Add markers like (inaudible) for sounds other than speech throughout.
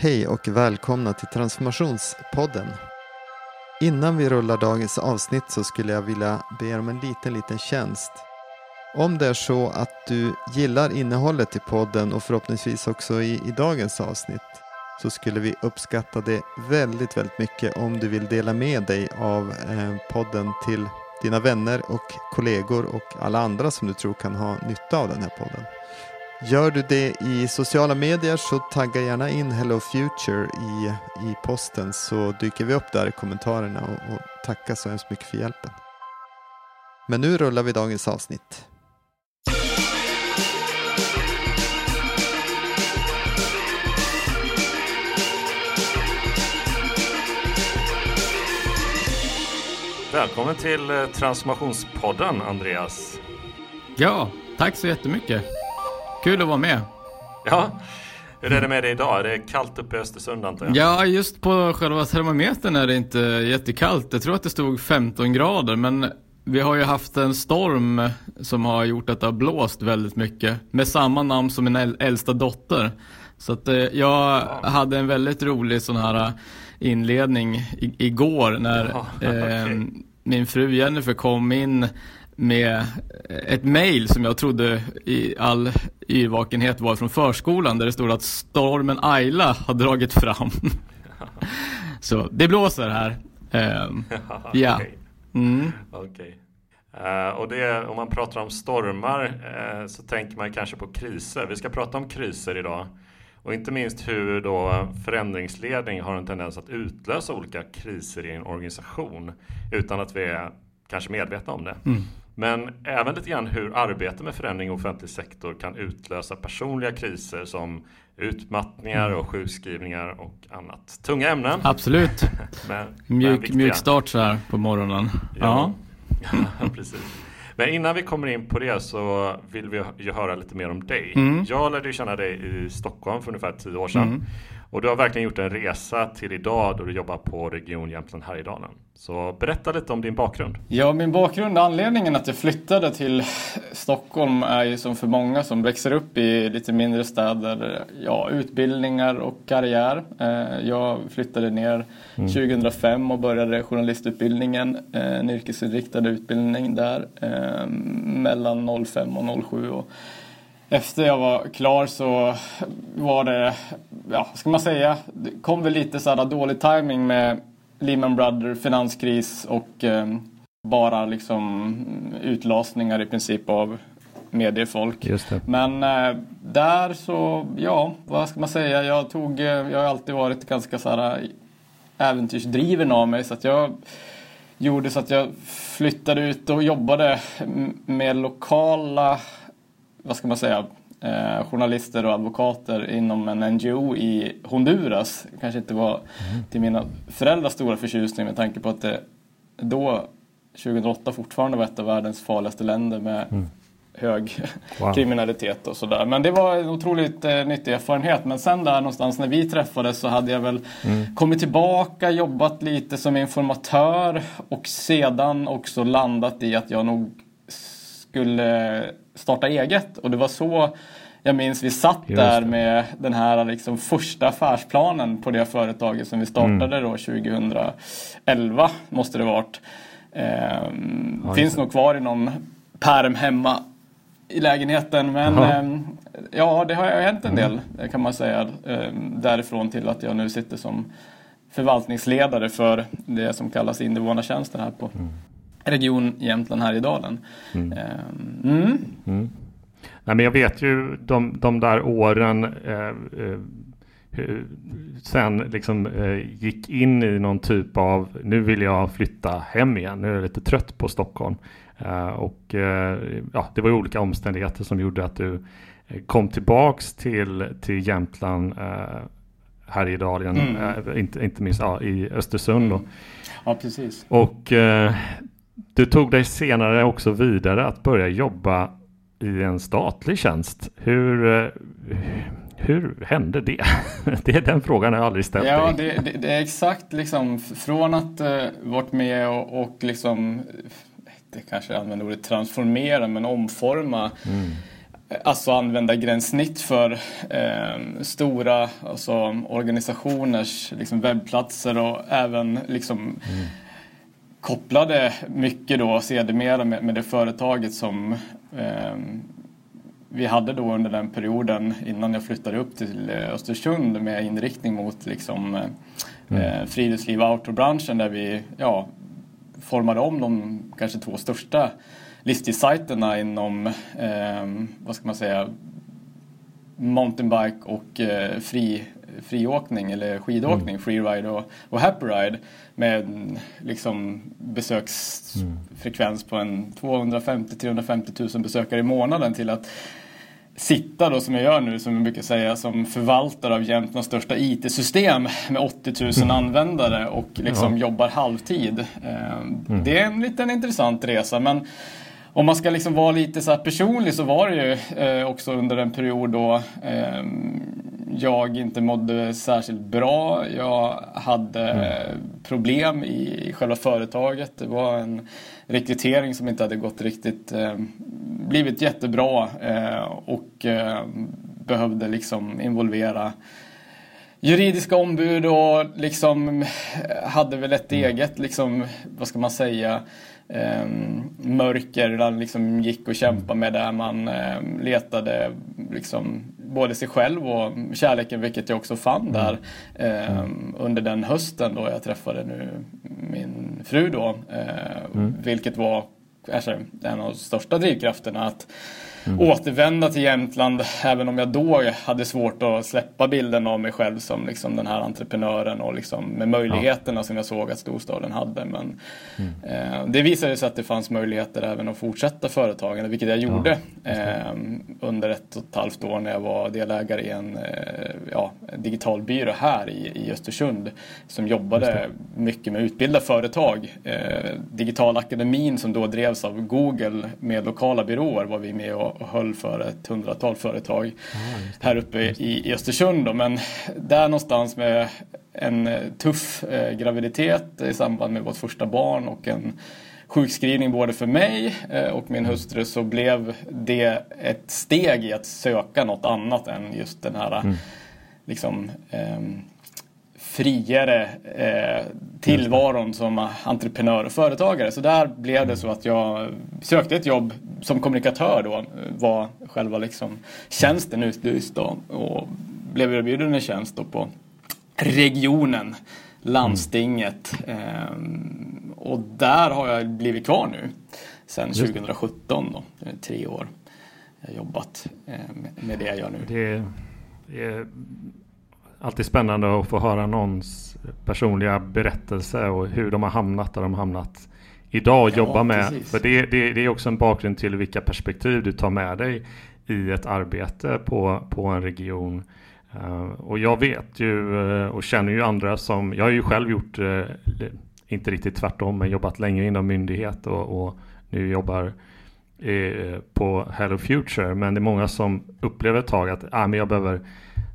Hej och välkomna till Transformationspodden. Innan vi rullar dagens avsnitt så skulle jag vilja be er om en liten, liten tjänst. Om det är så att du gillar innehållet i podden och förhoppningsvis också i, i dagens avsnitt så skulle vi uppskatta det väldigt, väldigt mycket om du vill dela med dig av eh, podden till dina vänner och kollegor och alla andra som du tror kan ha nytta av den här podden. Gör du det i sociala medier så tagga gärna in Hello Future i, i posten så dyker vi upp där i kommentarerna och, och tackar så hemskt mycket för hjälpen. Men nu rullar vi dagens avsnitt. Välkommen till eh, Transformationspodden Andreas. Ja, tack så jättemycket. Kul att vara med. Ja, hur är det med dig idag? Är det kallt uppe i Östersund antar jag? Ja, just på själva termometern är det inte jättekallt. Jag tror att det stod 15 grader, men vi har ju haft en storm som har gjort att det har blåst väldigt mycket. Med samma namn som min äldsta dotter. Så att eh, jag hade en väldigt rolig sån här eh, inledning igår när ja, okay. (laughs) eh, min fru Jennifer kom in med ett mail som jag trodde i all yrvakenhet var från förskolan där det stod att stormen Ayla har dragit fram. (laughs) Så det blåser här. (laughs) Um, ja. Mm. Okay. Uh, och det, om man pratar om stormar uh, så tänker man kanske på kriser. Vi ska prata om kriser idag. Och inte minst hur då förändringsledning har en tendens att utlösa olika kriser i en organisation utan att vi är kanske medvetna om det. Mm. Men även lite grann hur arbete med förändring i offentlig sektor kan utlösa personliga kriser som utmattningar och sjukskrivningar och annat. Tunga ämnen. Absolut. (laughs) men, mjuk, men mjuk start så här på morgonen. Ja, ja. (laughs) precis. Men innan vi kommer in på det så vill vi ju höra lite mer om dig. Mm. Jag lärde känna dig i Stockholm för ungefär tio år sedan. Mm. Och du har verkligen gjort en resa till idag då du jobbar på Region Jämtland Härjedalen. Så berätta lite om din bakgrund. Ja, min bakgrund, anledningen att jag flyttade till Stockholm är ju som för många som växer upp i lite mindre städer, ja, utbildningar och karriär. Eh, jag flyttade ner mm. 2005 och började journalistutbildningen, eh, en yrkesinriktad utbildning där eh, mellan 05 och 07. Och efter jag var klar så var det, ja, ska man säga, det kom väl lite så dålig timing med Lehman Brothers finanskris och eh, bara liksom utlasningar i princip av mediefolk. Men eh, där så, ja, vad ska man säga, jag tog, eh, jag har alltid varit ganska så här äventyrsdriven av mig så att jag gjorde så att jag flyttade ut och jobbade med lokala vad ska man säga, eh, journalister och advokater inom en NGO i Honduras. Kanske inte var mm. till mina föräldrars stora förtjusning med tanke på att det då 2008 fortfarande var ett av världens farligaste länder med mm. hög wow. kriminalitet och sådär. Men det var en otroligt eh, nyttig erfarenhet. Men sen där någonstans när vi träffades så hade jag väl mm. kommit tillbaka, jobbat lite som informatör och sedan också landat i att jag nog skulle starta eget. Och det var så jag minns vi satt där med den här liksom första affärsplanen på det företaget som vi startade mm. då 2011 måste det varit. Ehm, ja, finns nog kvar i någon pärm hemma i lägenheten men ehm, ja det har hänt en del mm. kan man säga ehm, därifrån till att jag nu sitter som förvaltningsledare för det som kallas invånartjänsten här på mm. Region Jämtland Härjedalen. Mm. Mm. Mm. Nej, men jag vet ju de, de där åren eh, eh, sen liksom eh, gick in i någon typ av nu vill jag flytta hem igen, nu är jag lite trött på Stockholm. Eh, och eh, ja, det var ju olika omständigheter som gjorde att du eh, kom tillbaks till, till Jämtland Härjedalen, mm. inte, inte minst ja, i Östersund. Mm. Ja, precis. Och du tog dig senare också vidare att börja jobba i en statlig tjänst. Hur, eh, hur hände det? (laughs) Det är den frågan jag aldrig ställt Ja, det, det, det, är exakt liksom från att uh, varit med och, och liksom, det kanske jag använder ordet transformera, men omforma mm. alltså användargränssnitt för eh, stora alltså, organisationers liksom, webbplatser och även liksom mm. Kopplade mycket då sedermera med, med det företaget som eh, vi hade då under den perioden innan jag flyttade upp till eh, Östersund med inriktning mot liksom, eh, mm. Eh, friluftsliv och outdoorbranschen där vi ja, formade om de kanske två största livsstilssajterna inom, eh, vad ska man säga, mountainbike och eh, fri, friåkning eller skidåkning, mm. freeride och, och happyride med liksom besöksfrekvens på en 250-350 000 besökare i månaden till att sitta då som jag gör nu, som jag brukar säga, som förvaltare av Jämtlands största IT-system med 80 000 mm. användare och liksom ja. jobbar halvtid. Eh, mm. Det är en liten intressant resa men om man ska liksom vara lite så personlig så var det ju eh, också under en period då eh, jag inte mådde särskilt bra. Jag hade mm. problem i själva företaget. Det var en rekrytering som inte hade gått riktigt, eh, blivit jättebra eh, och eh, behövde liksom involvera juridiska ombud och liksom hade väl ett mm. eget, liksom, vad ska man säga, mörker där liksom gick och kämpade med där man eh, letade liksom både sig själv och kärleken vilket jag också fann mm. där eh, under den hösten då jag träffade nu min fru då. Mm. Vilket var alltså, en av de största drivkrafterna att mm. återvända till Jämtland även om jag då hade svårt att släppa bilden av mig själv som liksom den här entreprenören och liksom med möjligheterna ja. som jag såg att storstaden hade. Men mm. eh, det visade sig att det fanns möjligheter även att fortsätta företagande, vilket jag gjorde ja, eh, under ett och ett halvt år när jag var delägare i en eh, ja, digital byrå här i, i Östersund som jobbade mycket med att utbilda företag. Eh, Digitalakademin som då drevs av Google med lokala byråer var vi med och och höll för ett hundratal företag ah, här uppe i, i Östersund. Då. Men där någonstans med en eh, tuff eh, graviditet i samband med vårt första barn och en sjukskrivning både för mig eh, och min hustru så blev det ett steg i att söka något annat än just den här mm. liksom, eh, friare eh, tillvaron som entreprenör och företagare. Så där blev det så att jag sökte ett jobb som kommunikatör då. Var själva liksom tjänsten utlyst då och blev erbjuden en tjänst då på regionen, landstinget. Eh, och där har jag blivit kvar nu sedan 2017 då. Tre år jag har jobbat eh, med det jag gör nu. Det, det alltid spännande att få höra någons personliga berättelse och hur de har hamnat där de hamnat idag och ja, jobba med. Precis. För det, det, det, är också en bakgrund till vilka perspektiv du tar med dig i ett arbete på, på en region. Uh, och jag vet ju uh, och känner ju andra som, jag har ju själv gjort, uh, inte riktigt tvärtom, men jobbat länge inom myndighet och, och nu jobbar på Hello Future. Men det är många som upplever ett tag att ah, men jag behöver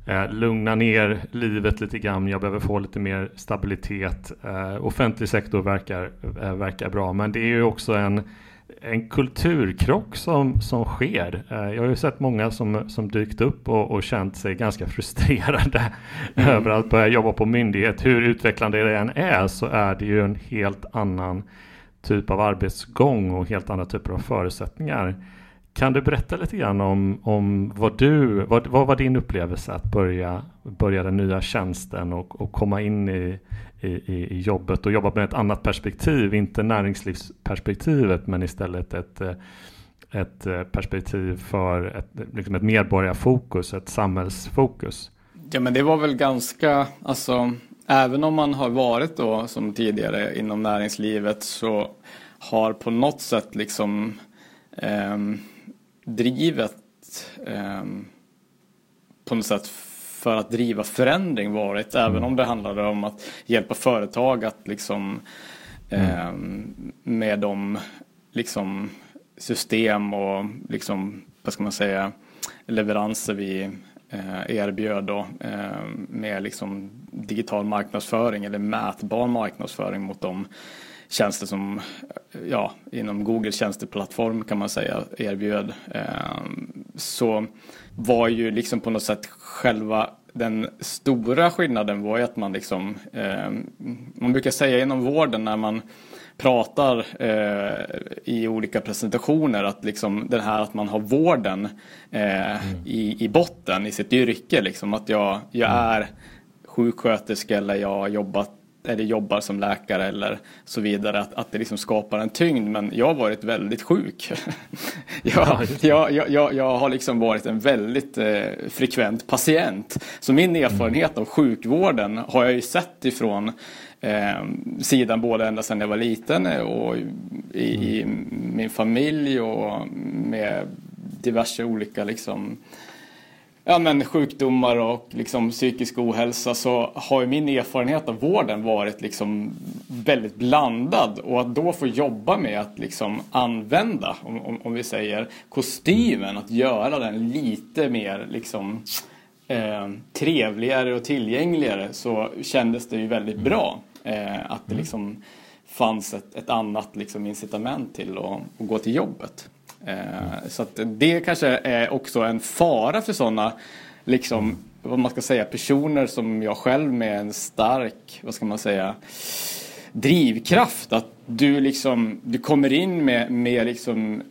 eh, lugna ner livet lite grann. Jag behöver få lite mer stabilitet. Eh, offentlig sektor verkar, eh, verkar bra, men det är ju också en, en kulturkrock som, som sker. Eh, jag har ju sett många som, som dykt upp och, och känt sig ganska (laughs) frustrerade mm. över att börja jobba på myndighet. Hur utvecklande det än är så är det ju en helt annan typ av arbetsgång och helt andra typer av förutsättningar. Kan du berätta lite grann om, om vad du, vad, vad var din upplevelse att börja, börja den nya tjänsten och, och komma in i, i, i jobbet och jobba med ett annat perspektiv, inte näringslivsperspektivet men istället ett, eh, ett eh, perspektiv för ett, liksom ett medborgarfokus, ett samhällsfokus? Ja men det var väl ganska, alltså även om man har varit då som tidigare inom näringslivet så har på något sätt liksom um, drivet eh, på något sätt för att driva förändring varit. Mm. Även om det handlade om att hjälpa företag att liksom eh, med de liksom system och liksom vad ska man säga leveranser vi Eh, erbjöd då, eh, med liksom digital marknadsföring eller mätbar marknadsföring mot de tjänster som eh, ja, inom Googles tjänsteplattform kan man säga erbjöd. Så var ju liksom på något sätt själva den stora skillnaden var ju att man liksom, man brukar säga inom vården när man pratar eh, i olika presentationer att liksom det här att man har vården eh, mm. i, i botten i sitt yrke. Liksom, att jag, jag mm. är sjuksköterska eller jag har jobbat eller jobbar som läkare eller så vidare, att, att det liksom skapar en tyngd. Men jag har varit väldigt sjuk. (laughs) jag, jag, jag, jag, har liksom varit en väldigt eh, frekvent patient. Så min erfarenhet mm. av sjukvården har jag ju sett ifrån eh, sidan både ända sedan jag var liten och i, i mm. min familj och med diverse olika liksom ja, men sjukdomar och liksom psykisk ohälsa så har ju min erfarenhet av vården varit liksom väldigt blandad och att då få jobba med att liksom använda, om, om, om vi säger kostymen, att göra den lite mer liksom eh, trevligare och tillgängligare så kändes det ju väldigt mm. bra eh, att det mm. liksom fanns ett, ett annat liksom incitament till att, att gå till jobbet. Eh, så att det kanske är också en fara för sådana, liksom, vad man ska säga, personer som jag själv med en stark, vad ska man säga, drivkraft. Att du liksom, du kommer in med, med liksom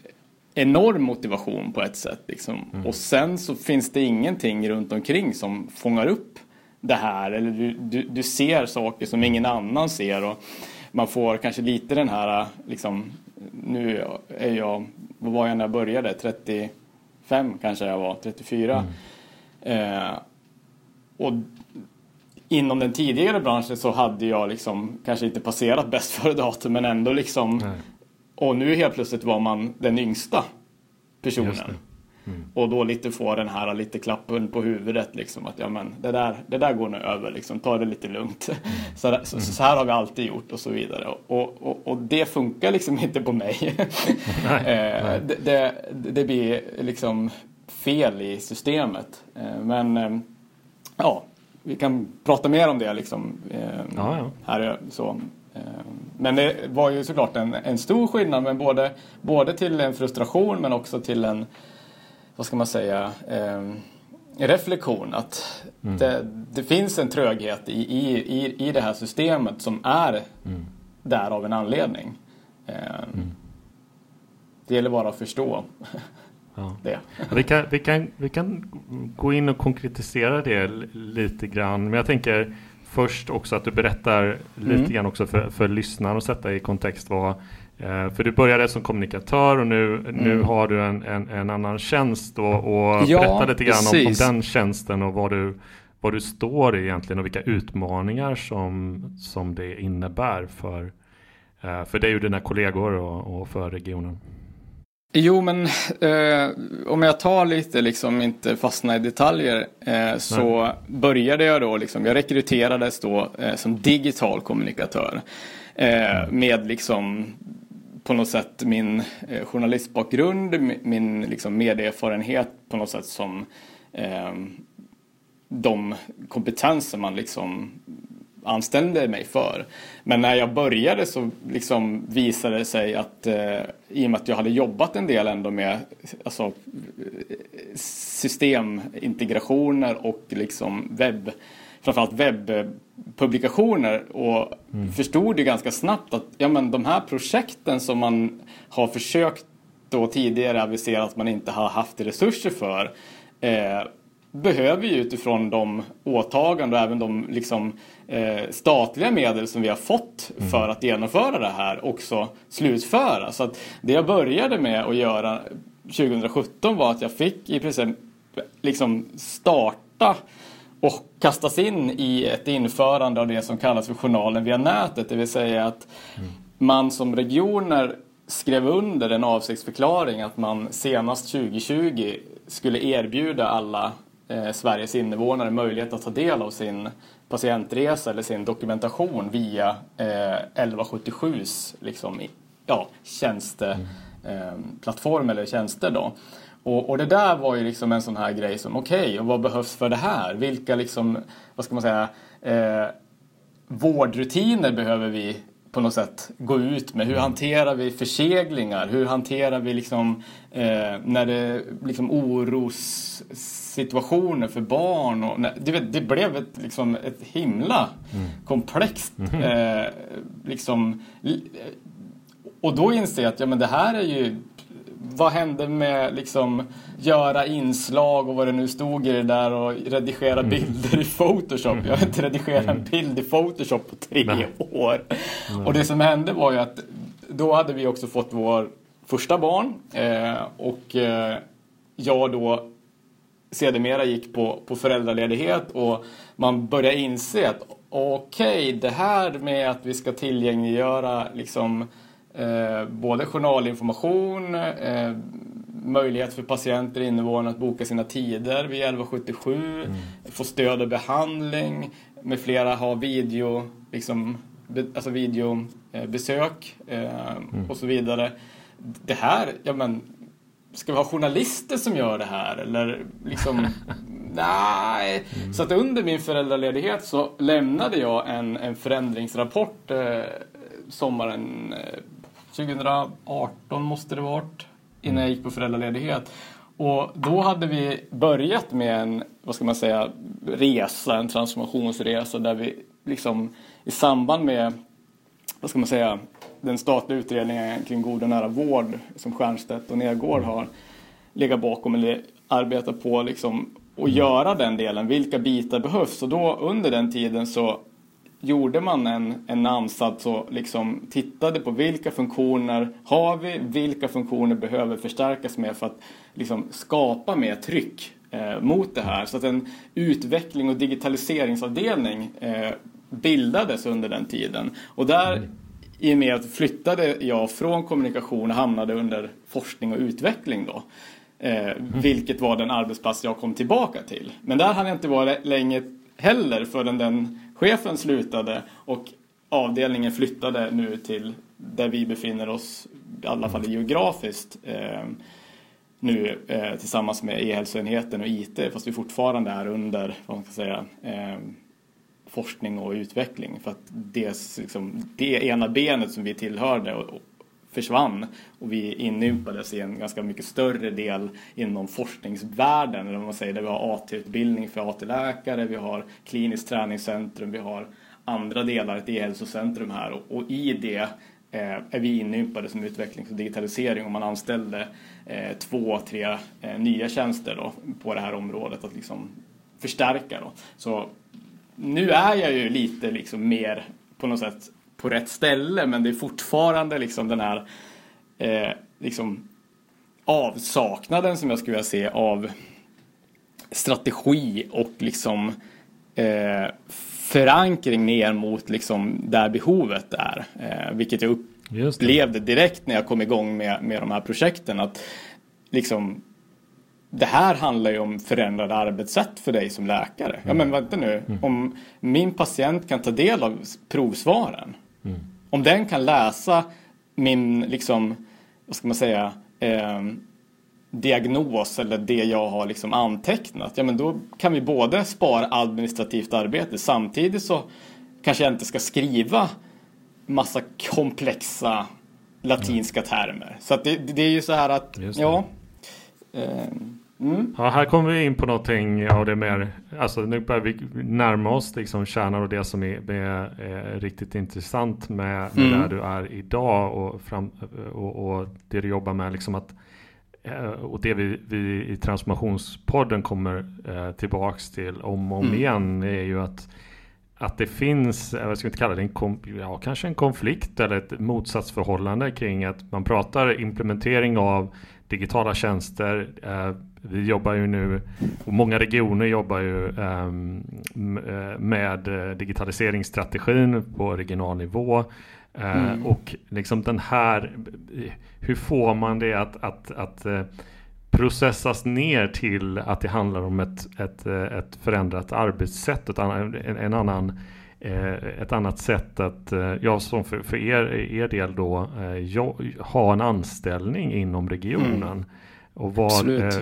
enorm motivation på ett sätt. Liksom. Mm. Och sen så finns det ingenting runt omkring som fångar upp det här. Eller du, du, du ser saker som ingen annan ser. Och man får kanske lite den här, liksom, nu är jag vad var jag när jag började? 35 kanske jag var, 34. Mm. Eh, och inom den tidigare branschen så hade jag liksom kanske inte passerat bäst (laughs) före datum men ändå liksom Nej. och nu helt plötsligt var man den yngsta personen. Mm. Och då lite få den här lite klappen på huvudet liksom att ja men det där, det där går nu över liksom, ta det lite lugnt. Mm. (laughs) Så, så, så, här har vi alltid gjort och så vidare. Och, och, och det funkar liksom inte på mig. (laughs) nej, eh, nej. Det, det, det, blir liksom fel i systemet. Eh, men eh, ja, vi kan prata mer om det liksom. Ja, ja. Här så. Men det var ju såklart en, en stor skillnad, men både, både till en frustration men också till en vad ska man säga, eh, reflektion. Att mm. det, det, finns en tröghet i, i, i, det här systemet som är mm. där av en anledning. Eh, mm. Det gäller bara att förstå (laughs) ja. det. Vi kan, vi, kan, vi kan gå in och konkretisera det lite grann. Men jag tänker först också att du berättar lite mm. grann också för, för lyssnaren och sätta i kontext vad för du började som kommunikatör och nu, mm. nu har du en, en, en, annan tjänst och, och ja, berätta lite grann om, om, den tjänsten och vad du, vad du står i egentligen och vilka utmaningar som, som det innebär för, eh, för dig och dina kollegor och, och för regionen. Jo, men eh, om jag tar lite, liksom inte fastna i detaljer, eh, så Nej. började jag då, liksom, jag rekryterades då eh, som digital kommunikatör. Eh, med liksom på något sätt min eh, journalistbakgrund, min liksom, medieerfarenhet på något sätt som eh, de kompetenser man liksom anställde mig för. Men när jag började så liksom visade det sig att eh, i och med att jag hade jobbat en del ändå med alltså, eh, systemintegrationer och liksom webb framförallt webbpublikationer och mm. förstod ju ganska snabbt att ja, men de här projekten som man har försökt då tidigare avisera att man inte har haft resurser för eh, behöver ju utifrån de åtaganden och även de liksom, eh, statliga medel som vi har fått mm. för att genomföra det här också slutföra. Så att det jag började med att göra 2017 var att jag fick i princip liksom starta och kastas in i ett införande av det som kallas för journalen via nätet. Det vill säga att man som regioner skrev under en avsiktsförklaring att man senast 2020 skulle erbjuda alla eh, Sveriges invånare möjlighet att ta del av sin patientresa eller sin dokumentation via eh, 1177s liksom, ja, tjänsteplattform mm. eh, eller tjänster. Då. Och, och, det där var ju liksom en sån här grej som, okej, okay, och vad behövs för det här? Vilka liksom, vad ska man säga, eh, vårdrutiner behöver vi på något sätt gå ut med. Hur hanterar vi förseglingar? Hur hanterar vi liksom eh, när det liksom orossituationer för barn? Och, när, det, det blev ett, liksom, ett himla mm. komplext mm -hmm. eh, liksom, och då inser jag att ja, men det här är ju vad hände med liksom göra inslag och vad det nu stod i det där och redigera mm. bilder i Photoshop. Jag har inte redigerat en bild i Photoshop på tre Nej. år. Nej. Och det som hände var ju att då hade vi också fått vår första barn eh, och eh, jag då sedermera gick på, på föräldraledighet och man började inse att okej, okay, det här med att vi ska tillgängliggöra liksom eh, både journalinformation, eh, möjlighet för patienter och invånare att boka sina tider vid 1177, mm. få stöd och behandling, med flera ha video, liksom, be, alltså videobesök eh, mm. och så vidare. Det här, ja men, ska vi ha journalister som gör det här eller liksom (laughs) Nej, mm. så att under min föräldraledighet så lämnade jag en, en förändringsrapport eh, sommaren eh, 2018 måste det varit, innan jag gick på föräldraledighet. Och då hade vi börjat med en, vad ska man säga, resa, en transformationsresa där vi liksom i samband med, vad ska man säga, den statliga utredningen kring god och nära vård som Stiernstedt och Nergård har legat bakom eller arbetat på liksom och göra den delen. Vilka bitar behövs? Och då under den tiden så gjorde man en, en ansats och liksom tittade på vilka funktioner har vi, vilka funktioner behöver förstärkas med för att liksom skapa mer tryck eh, mot det här. Så att en utveckling och digitaliseringsavdelning eh, bildades under den tiden. Och där i och med att flyttade jag från kommunikation och hamnade under forskning och utveckling då. Eh, vilket var den arbetsplats jag kom tillbaka till. Men där hade jag inte varit länge heller förrän den chefen slutade och avdelningen flyttade nu till där vi befinner oss, i alla fall geografiskt, eh, nu eh, tillsammans med e-hälsoenheten och IT, fast vi fortfarande är under, vad man ska säga, eh, forskning och utveckling. För att det, liksom, det ena benet som vi tillhörde och, försvann och vi inympades i en ganska mycket större del inom forskningsvärlden, eller vad man säger, där vi har AT-utbildning för AT-läkare, vi har kliniskt träningscentrum, vi har andra delar, ett e-hälsocentrum här och, och, i det eh, är vi inympade som utvecklings och digitalisering och man anställde eh, två, tre eh, nya tjänster då, på det här området att liksom förstärka. Då. Så nu är jag ju lite liksom mer på något sätt på rätt ställe men det är fortfarande liksom den här eh, liksom avsaknaden som jag skulle vilja se av strategi och liksom eh, förankring ner mot liksom där behovet är. Eh, vilket jag upplevde direkt när jag kom igång med, med de här projekten. att liksom det här handlar ju om förändrade arbetssätt för dig som läkare. Mm. Ja men vänta nu, mm. om min patient kan ta del av provsvaren Mm. Om den kan läsa min, liksom, vad ska man säga, eh, diagnos eller det jag har liksom antecknat, ja men då kan vi både spara administrativt arbete samtidigt så kanske jag inte ska skriva massa komplexa latinska termer. Så det, det är ju så här att, ja. Eh, Mm. Ja, här kommer vi in på någonting av det mer, alltså nu börjar vi närma oss liksom kärnan och det som är, är, är riktigt intressant med, med mm. där du är idag och, fram, och, och, det du jobbar med. Liksom att, eh, och det vi, vi i Transformationspodden kommer eh, tillbaks till om och om mm. igen är ju att att det finns, jag ska inte kalla det en, ja, kanske en konflikt eller ett motsatsförhållande kring att man pratar implementering av digitala tjänster. Eh, vi jobbar ju nu, och många regioner jobbar ju ehm, eh, med digitaliseringsstrategin på regional nivå. Eh, mm. Och liksom den här, hur får man det att, att, att processas ner till att det handlar om ett, ett, ett förändrat arbetssätt, ett annan, en, en annan ett annat sätt att, ja som för, för er, er del då, ha en anställning inom regionen. Och, vad, eh,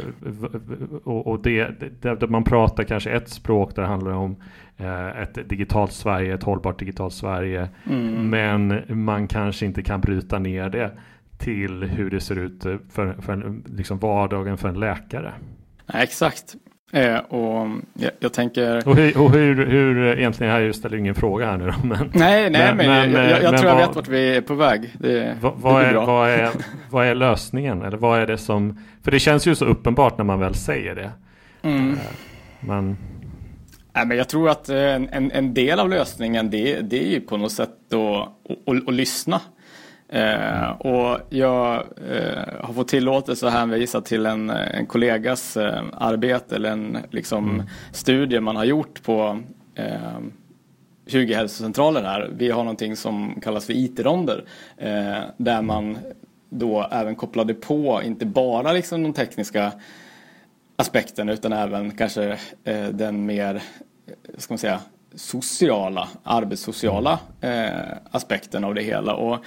och, och det, det, man pratar kanske ett språk där det handlar om eh, ett digitalt Sverige, ett hållbart digitalt Sverige. Mm. Men man kanske inte kan bryta ner det till hur det ser ut för, för liksom vardagen för en läkare. exakt. Eh, och jag, jag, tänker... Och, hur, och hur, hur, egentligen, jag ställer ingen fråga här nu då, men... Nej, nej, men, men jag, jag, jag men tror vad, jag vet vart vi är på väg. Det, vad, vad, är, vad, är, vad är lösningen? Eller vad är det som... För det känns ju så uppenbart när man väl säger det. Mm. Eh, men... Nej, men jag tror att en, en, en del av lösningen det, det är ju på något sätt att lyssna. Eh, och jag eh, har fått tillåtelse att hänvisa till en, en kollegas eh, arbete eller en liksom, mm. studie man har gjort på 20 eh, hälsocentraler här. Vi har någonting som kallas för IT-ronder eh, där man då även kopplade på inte bara liksom de tekniska aspekterna utan även kanske eh, den mer, ska man säga, sociala, arbetssociala aspekten av det hela. Och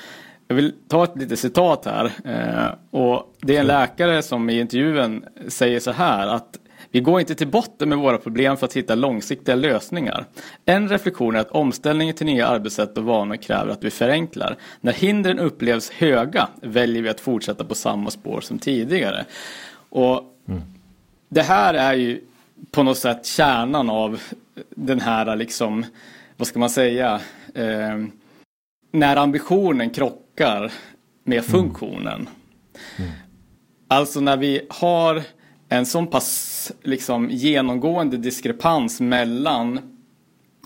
jag vill ta ett litet citat här. Eh, och det är en läkare som i intervjun säger så här att vi går inte till botten med våra problem för att hitta långsiktiga lösningar. En reflektion är att omställningen till nya arbetssätt och vanor kräver att vi förenklar. När hindren upplevs höga väljer vi att fortsätta på samma spår som tidigare. Och mm. Det här är ju på något sätt kärnan av den här liksom, vad ska man säga, eh, när ambitionen krockar med mm. funktionen. Mm. Alltså när vi har en sån pass liksom, genomgående diskrepans mellan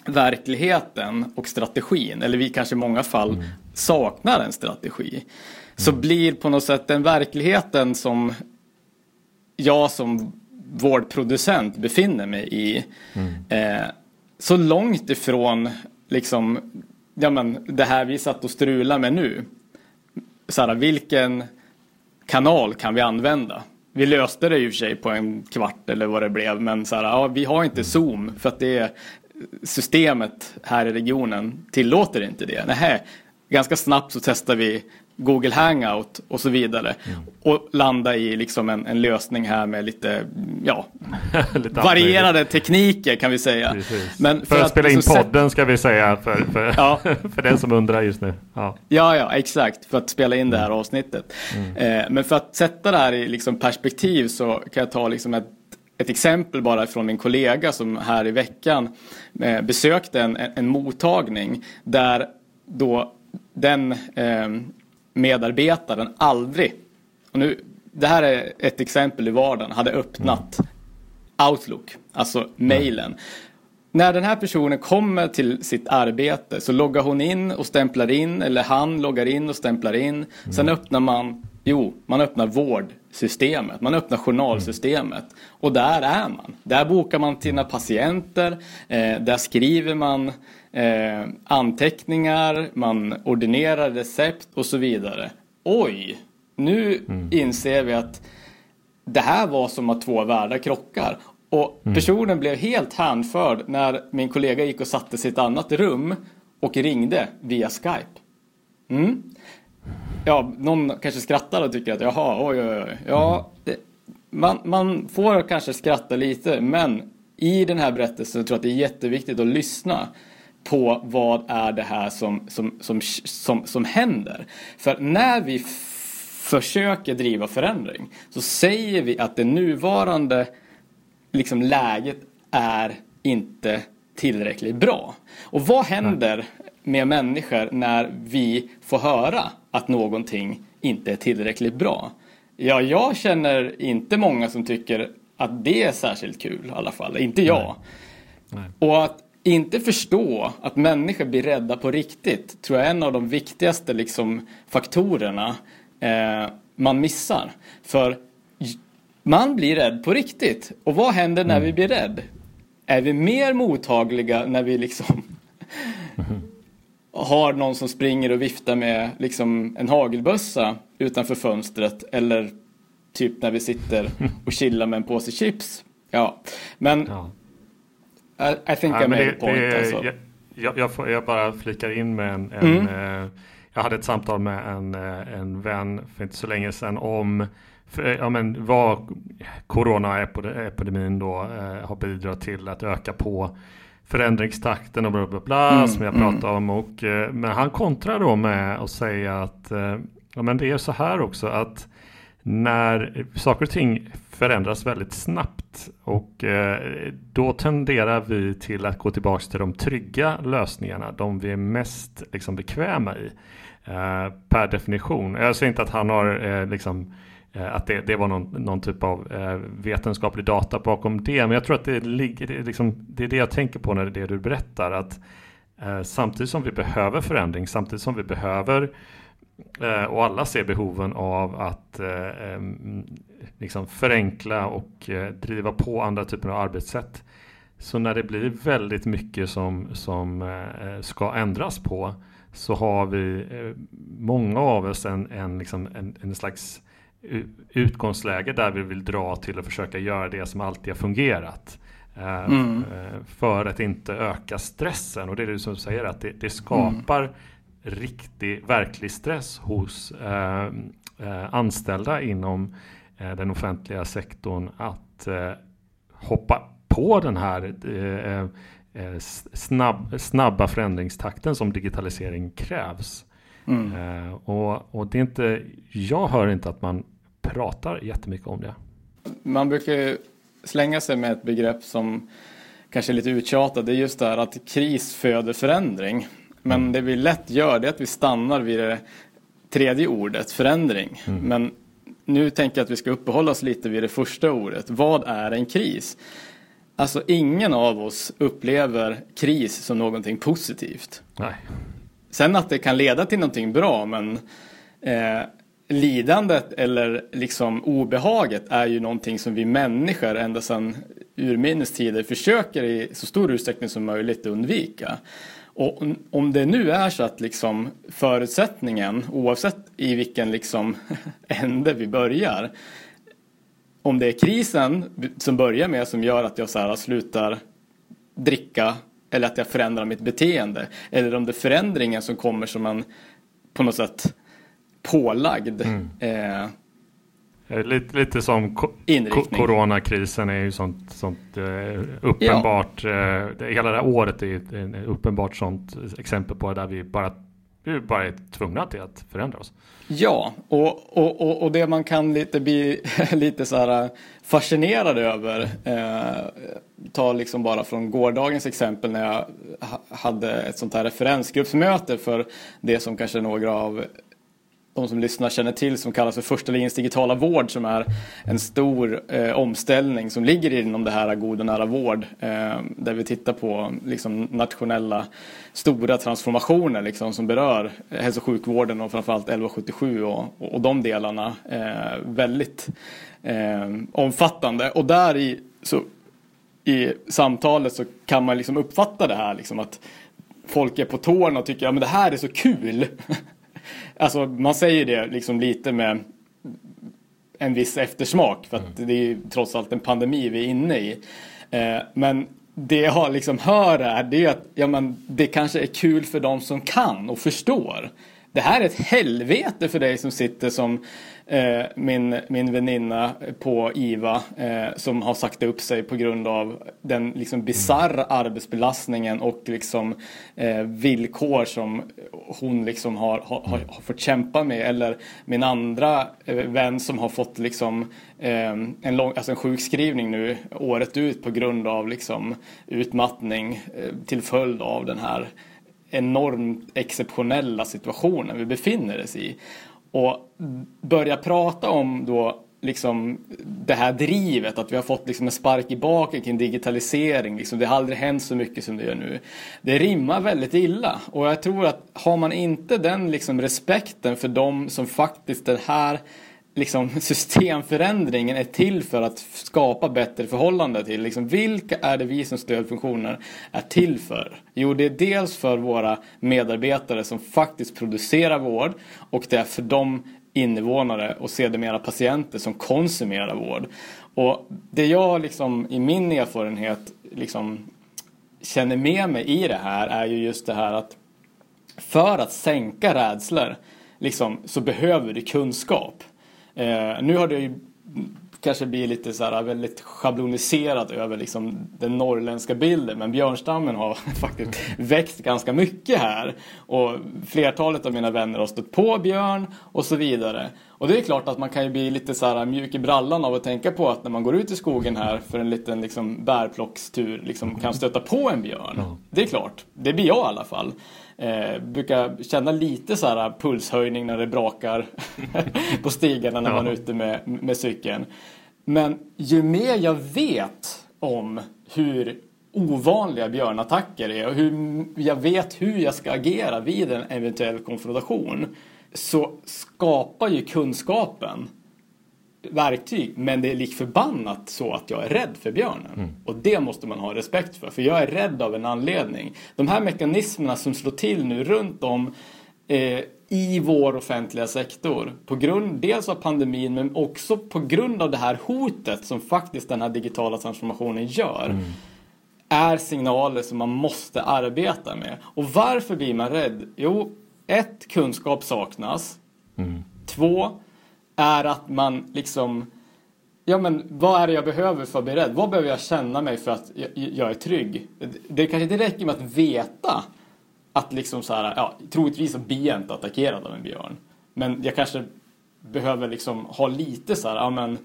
verkligheten och strategin, eller vi kanske i många fall mm. saknar en strategi, så mm. blir på något sätt den verkligheten som jag som vårdproducent befinner mig i mm. eh, så långt ifrån liksom ja men det här vi satt och strulade med nu. Så här, vilken kanal kan vi använda? Vi löste det i och för sig på en kvart eller vad det blev men så här, ja, vi har inte Zoom för att det är systemet här i regionen tillåter inte det. Nähä, ganska snabbt så testar vi Google Hangout och så vidare. Mm. Och landa i liksom en, en, lösning här med lite, ja, (laughs) lite varierade tekniker kan vi säga. Men för, för att, att, spela in liksom podden ska vi säga för, för, ja. (laughs) för den som undrar just nu. Ja. ja, ja, exakt. För att spela in det här mm. avsnittet. Mm. Eh, men för att sätta det här i liksom perspektiv så kan jag ta liksom ett ett exempel bara från min kollega som här i veckan eh, besökte en, en, mottagning där då den eh, medarbetaren aldrig, och nu, det här är ett exempel i vardagen, hade öppnat mm. Outlook, alltså mailen. Mm. När den här personen kommer till sitt arbete så loggar hon in och stämplar in eller han loggar in och stämplar in. Mm. Sen öppnar man, jo, man öppnar vårdsystemet, man öppnar journalsystemet mm. och där är man. Där bokar man sina patienter, eh, där skriver man eh, anteckningar, man ordinerar recept och så vidare. Oj, nu mm. inser vi att det här var som att två världar krockar. Och mm. personen blev helt hänförd när min kollega gick och satte sig i ett annat rum och ringde via Skype. Mm. Ja, någon kanske skrattar och tycker att jaha, oj, oj, oj. Ja, det, man, man får kanske skratta lite, men i den här berättelsen tror jag att det är jätteviktigt att lyssna på vad är det här som, som, som, som, som händer. För när vi försöker driva förändring så säger vi att det nuvarande liksom, läget är inte tillräckligt bra. Och vad händer med människor när vi får höra att någonting inte är tillräckligt bra? Ja, jag känner inte många som tycker att det är särskilt kul i alla fall. Inte jag. Nej. Nej. Och att inte förstå att människor blir rädda på riktigt tror jag är en av de viktigaste liksom, faktorerna eh, man missar. För man blir rädd på riktigt. Och vad händer när mm. vi blir rädd? Är vi mer mottagliga när vi liksom har någon som springer och viftar med liksom en hagelbössa utanför fönstret eller typ när vi sitter och chillar med en påse chips? Ja, men ja. I, I think ja, I made det, a point. Det, alltså. jag, jag, får, jag, bara flikar in med en, en mm. eh, jag hade ett samtal med en, eh, en vän för inte så länge sedan om för, ja, men vad coronaepidemin då eh, har bidragit till att öka på förändringstakten och bla bla bla mm, som jag mm. pratade om. Och, eh, men han kontrar då med att säga att eh, ja, men det är så här också att när saker och ting förändras väldigt snabbt och eh, då tenderar vi till att gå tillbaka till de trygga lösningarna, de vi är mest liksom, bekväma i per definition. Jag säger inte att han har liksom Eh, att det, det var någon, någon, typ av eh, vetenskaplig data bakom det. Men jag tror att det, ligger, det, liksom, det är det jag tänker på när det är det du berättar. Att eh, samtidigt som vi behöver förändring, samtidigt som vi behöver eh, och alla ser behoven av att eh, liksom förenkla och eh, driva på andra typer av arbetssätt. Så när det blir väldigt mycket som, som eh, ska ändras på så har vi många av oss en, en, liksom en, en slags utgångsläge där vi vill dra till att försöka göra det som alltid har fungerat. Eh, mm. Eh, för att inte öka stressen. Och det är det som du säger att det, det skapar mm. riktig, verklig stress hos eh, eh, anställda inom eh, den offentliga sektorn att eh, hoppa på den här snabb, snabba förändringstakten som digitalisering krävs. Mm. Uh, och, och det är inte, jag hör inte att man pratar jättemycket om det. Man brukar slänga sig med ett begrepp som kanske är lite uttjatat. Det är just det här att kris föder förändring. Men mm. det vi lätt gör det är att vi stannar vid det tredje ordet, förändring. Mm. Men nu tänker jag att vi ska uppehålla oss lite vid det första ordet. Vad är en kris? Alltså ingen av oss upplever kris som någonting positivt. Nej. Sen att det kan leda till någonting bra men eh, lidandet eller liksom obehaget är ju någonting som vi människor ända sedan urminnes tider försöker i så stor utsträckning som möjligt undvika. Och om det nu är så att liksom förutsättningen, oavsett i vilken liksom (laughs) ände vi börjar, om det är krisen som börjar med som gör att jag så här slutar dricka eller att jag förändrar mitt beteende. Eller om det är förändringen som kommer som en på något sätt pålagd mm. eh, Lite, lite som ko coronakrisen är ju sånt, sånt eh, uppenbart. Ja. Eh, hela det här året är ett uppenbart sånt exempel på där vi bara, vi bara är tvungna till att förändra oss. Ja, och, och, och, och det man kan lite bli (laughs) lite så här eh, fascinerad över. Eh, ta liksom bara från gårdagens exempel när jag hade ett sånt här referensgruppsmöte för det som kanske några av de som lyssnar känner till som kallas för första linjens digitala vård som är en stor eh, omställning som ligger inom det här god och nära vård eh, där vi tittar på liksom, nationella stora transformationer liksom, som berör hälso och sjukvården och framförallt 1177 och, och, och de delarna eh, väldigt eh, omfattande. Och där i, så, i samtalet så kan man liksom uppfatta det här liksom att folk är på tårna och tycker att ja, det här är så kul. (laughs) Alltså man säger det liksom lite med en viss eftersmak för att mm. det är ju trots allt en pandemi vi är inne i. Eh, men det jag liksom hör är det är att ja, men det kanske är kul för de som kan och förstår. Det här är ett helvete för dig som sitter som Eh, min, min väninna på IVA eh, som har sagt upp sig på grund av den liksom bisarra arbetsbelastningen och liksom eh, villkor som hon liksom har, har, har, fått kämpa med. Eller min andra eh, vän som har fått liksom eh, en, lång, alltså en sjukskrivning nu året ut på grund av liksom utmattning eh, till följd av den här enormt exceptionella situationen vi befinner oss i. Och börja prata om då liksom det här drivet, att vi har fått liksom en spark i baken kring digitalisering. Liksom, det har aldrig hänt så mycket som det gör nu. Det rimmar väldigt illa och jag tror att har man inte den liksom respekten för de som faktiskt det här liksom, systemförändringen är till för att skapa bättre förhållanden till. Liksom, vilka är det vi som stödfunktioner är till för? Jo, det är dels för våra medarbetare som faktiskt producerar vård och det är för de invånare och sedermera patienter som konsumerar vård. Och det jag liksom i min erfarenhet liksom känner med mig i det här är ju just det här att för att sänka rädslor liksom, så behöver du kunskap. Eh, nu har det ju kanske blivit lite så här väldigt schabloniserat över liksom den norrländska bilden. Men björnstammen har (laughs) faktiskt växt ganska mycket här. Och flertalet av mina vänner har stött på björn och så vidare. Och det är klart att man kan ju bli lite så här mjuk i brallan av att tänka på att när man går ut i skogen här för en liten liksom bärplockstur liksom kan stöta på en björn. Det är klart, det blir jag i alla fall. Eh, brukar känna lite så här pulshöjning när det brakar (laughs) på stigarna när man är ute med, med cykeln. Men ju mer jag vet om hur ovanliga björnattacker är och hur jag vet hur jag ska agera vid en eventuell konfrontation så skapar ju kunskapen verktyg men det är lik förbannat så att jag är rädd för björnen. Mm. Och det måste man ha respekt för, för jag är rädd av en anledning. De här mekanismerna som slår till nu runt om eh, i vår offentliga sektor på grund dels av pandemin men också på grund av det här hotet som faktiskt den här digitala transformationen gör. Mm. är signaler som man måste arbeta med. Och varför blir man rädd? Jo, ett, kunskap saknas. Mm. Två, är att man liksom Ja men vad är det jag behöver för att bli rädd? Vad behöver jag känna mig för att jag, jag är trygg? Det kanske inte räcker med att veta att liksom så här, ja, troligtvis så blir jag inte attackerad av en björn. Men jag kanske behöver liksom ha lite så här, ja men